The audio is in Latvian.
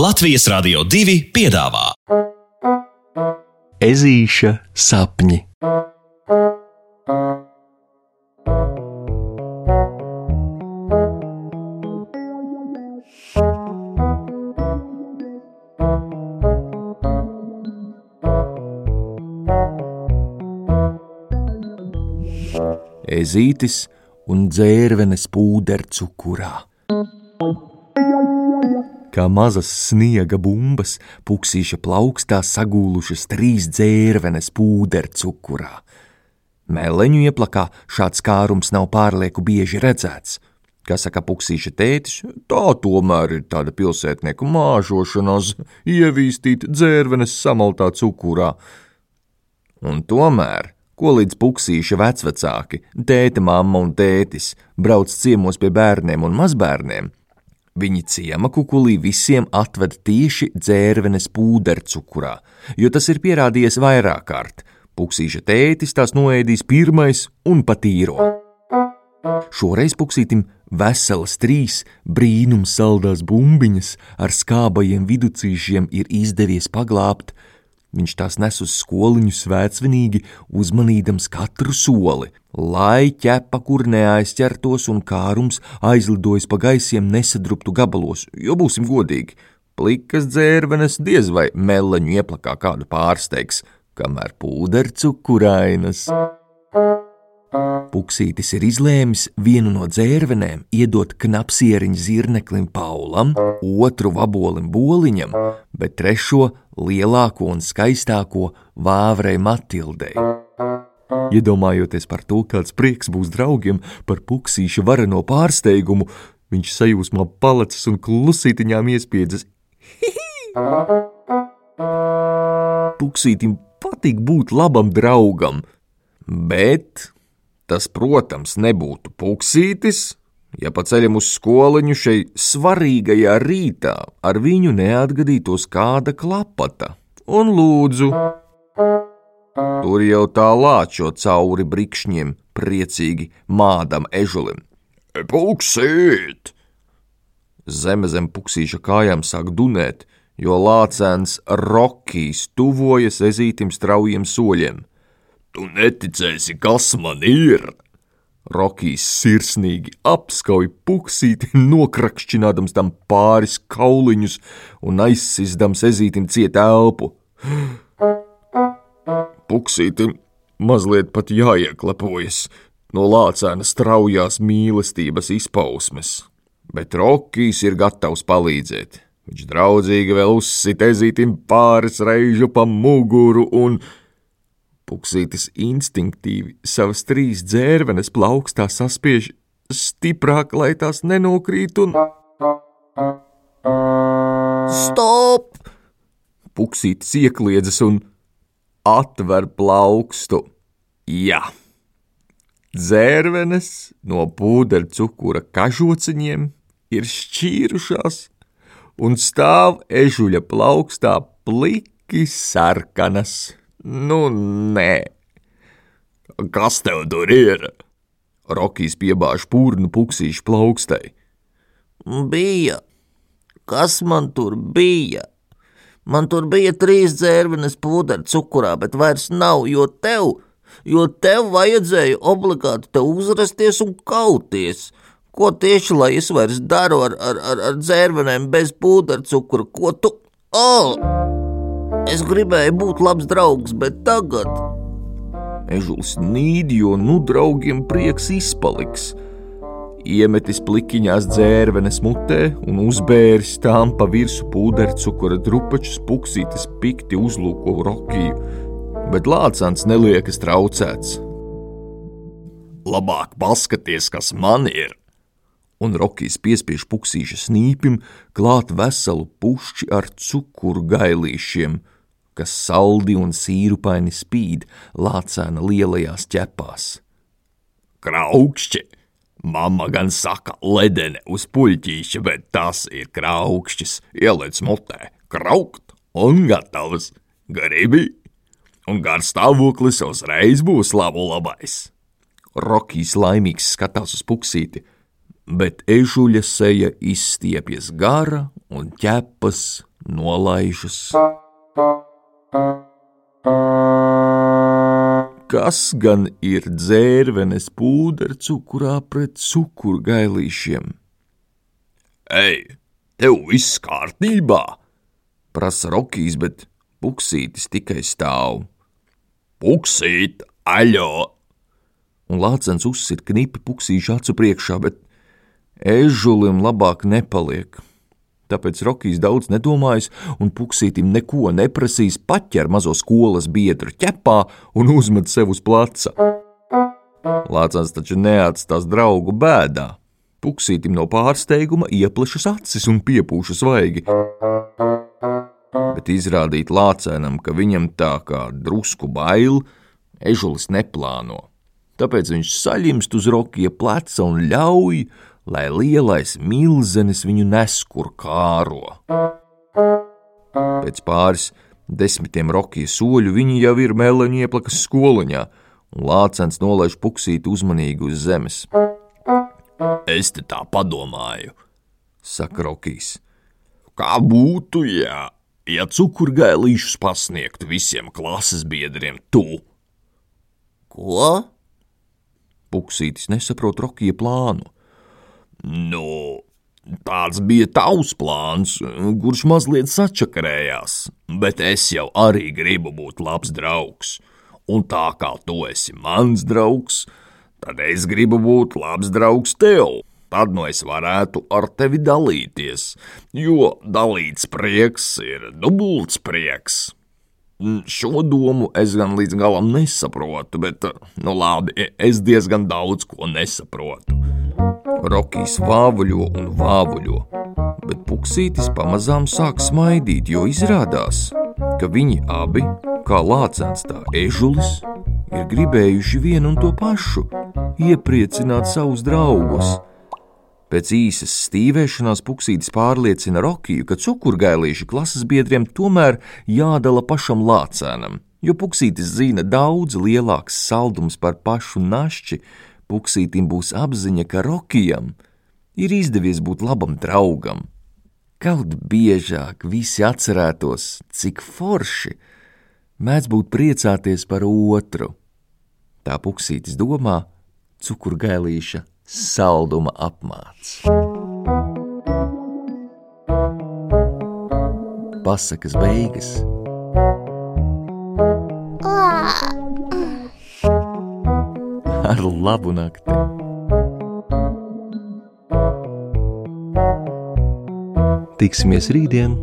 Latvijas Rādio 2 piedāvā Ezīša sapņi. Ezītis un dzērvenes pūdercukurā. Kā mazas sniega bumbas, puksīša plaukstā sagūlušas trīs dzērvenes pūdercukurā. Meleņu ieplakā šāds kārums nav pārlieku bieži redzēts. Kā saka puksīša tētis, tā tomēr ir tāda pilsētnieku māžošanās, ievīstīt dzērvenes samaltā cukurā. Un tomēr ko līdz puksīša vecvecāki, tēta, mamma un tētis brauc ciemos pie bērniem un mazbērniem, viņi ciema kukulī visiem atved tieši dzērvenes pūdercukurā, jo tas ir pierādījies vairāk kārt. Puksīša tētis tās noēdīs pirmais un patīro. Šoreiz puksītim veselas trīs brīnums saldās bumbiņas ar skābajiem viducīšiem ir izdevies paglābt, Viņš tās nes uz skoliņu svētsvinīgi, uzmanīdams katru soli, lai ķepa kur neaizķertos un kārums aizlidojas pa gaisiem nesadruptu gabalos, jo būsim godīgi, plikas dzērvenes diez vai meleņu ieplakā kādu pārsteigs, kamēr pūdercukurainas. Puksītis ir izlēmis vienu no dzērvenēm iedot knapsieriņu zirneklim Paulam, otru vabolim Boliņam, bet trešo lielāko un skaistāko vāvrei Matildei. Iedomājoties par to, kāds prieks būs draugiem par puksīša vareno pārsteigumu, viņš sajūsmā palacis un klusītiņām iespiedzas. Puksītim patīk būt labam draugam, bet Tas, protams, nebūtu puksītis, ja pa ceļam uz skoliņu šai svarīgajā rītā ar viņu neatgadītos kāda klapata. Un lūdzu, tur jau tā lāčo cauri brikšņiem, priecīgi mādam ežulim. Puksīt! Zeme zem puksīša kājām sāk dunēt, jo lācēns Rokijs tuvojas ezītim straujiem soļiem. Tu neticēsi, kas man ir! Rokijs sirsnīgi apskauj puksīti, nokrakšķinādams tam pāris kauliņus un aizsisdams ezītim ciet elpu. Puksītim mazliet pat jāieklepojas no lācēna straujās mīlestības izpausmes, bet Rokijs ir gatavs palīdzēt. Viņš draudzīgi vēl uzsit ezītim pāris reižu pa muguru un Puksītis instinktīvi savas trīs dzērvenes plaukstā saspiež stiprāk, lai tās nenokrīt un. Stop! Puksītis iekliedzas un atver plaukstu. Jā! Dzērvenes no pūdeļa cukura kažociņiem ir šķīrušās un stāv ežuļa plaukstā pliki sarkanas. Nu, nē. Kas tev tur ir? Rokijs piebāž pūrnu puksīšu plaukstai. Bija. Kas man tur bija? Man tur bija trīs dzērvenes pūdeļa cukurā, bet vairs nav, jo tev, jo tev vajadzēja obligāti te uzrasties un kauties. Ko tieši lai es vairs daru ar, ar, ar, ar dzērvenēm bez pūdeļa cukura? Ko tu? Oh! Es gribēju būt labs draugs, bet tagad. Ežulis nīd, jo nu draugiem prieks izpaliks. Iemetis plikiņās dzērvenes mutē un uzbēris tām pa virsmu pūderu cukura drupačus, puksītis pikti uzlūko Rokiju, bet lācāns neliekas traucēts. Labāk paskaties, kas man ir! un Rokijs piespiež puksīša snīpim klāt veselu pušķi ar cukuru gailīšiem, kas saldi un sīrupaini spīd lācēna lielajās ķepās. Kraukšķi! Mama gan saka, ledene uz puļķīša, bet tas ir kraukšķis. Ieliec mutē, kraukt un gatavs. Gribi! Un garstāvoklis uzreiz būs labu labais. Rokijs laimīgs skatās uz puksīti, bet ežuļa seja izstiepjas gara un ķepas nolaižas. Kas gan ir dzērvenes pūdercukurā pret cukurgailīšiem? Ei, tev viss kārtībā! prasa Rokijs, bet Puksītis tikai stāv. Puksīt, aļo! Un Lācens uzsit knipi puksīšu acu priekšā, bet ežulim labāk nepaliek. Tāpēc Rokijs daudz nedomājis un puksītim neko neprasīs, paķer mazo skolas biedru ķepā un uzmet sev uz pleca. Lācens taču neatstās draugu bēdā. Puksītim no pārsteiguma ieplešas acis un piepūšas svaigi. Bet izrādīt lācēnam, ka viņam tā kā drusku bail, ežulis neplāno. Tāpēc viņš saļimst uz Rokija pleca un ļauj, lai lielais milzenis viņu nes kur kāro. Pēc pāris desmitiem Rokija soļu viņi jau ir meleņu ieplakas skoliņā, un lācens nolaiž puksīti uzmanīgi uz zemes. Es te tā padomāju, saka Rokijs. Kā būtu, ja, ja cukurgailīšus pasniegtu visiem klases biedriem tu? Ko? Puksītis nesaprot Rokija plānu. Nu, tāds bija tavs plāns, kurš mazliet sačakarējās, bet es jau arī gribu būt labs draugs. Un tā kā tu esi mans draugs, tad es gribu būt labs draugs tev. Tad nu es varētu ar tevi dalīties, jo dalīts prieks ir dubults prieks. Šo domu es gan līdz galam nesaprotu, bet, nu labi, es diezgan daudz ko nesaprotu. Rokijs vāvuļo un vāvuļo, bet puksītis pamazām sāk smaidīt, jo izrādās, ka viņi abi, kā lācens tā ežulis, ir gribējuši vienu un to pašu - iepriecināt savus draugus. Pēc īsas stīvēšanās puksītis pārliecina Rokiju, ka cukurgailīši klases biedriem tomēr jādala pašam lācēnam, jo puksītis zina daudz lielāks saldums par pašu našķi. Puksītim būs apziņa, ka Rokijam ir izdevies būt labam draugam. Kaut biežāk visi atcerētos, cik forši mēdz būt priecāties par otru. Tā puksītis domā, cukurgailīša salduma apmāts. Pasakas beigas. Labu nakti! Tiksimies rītdien!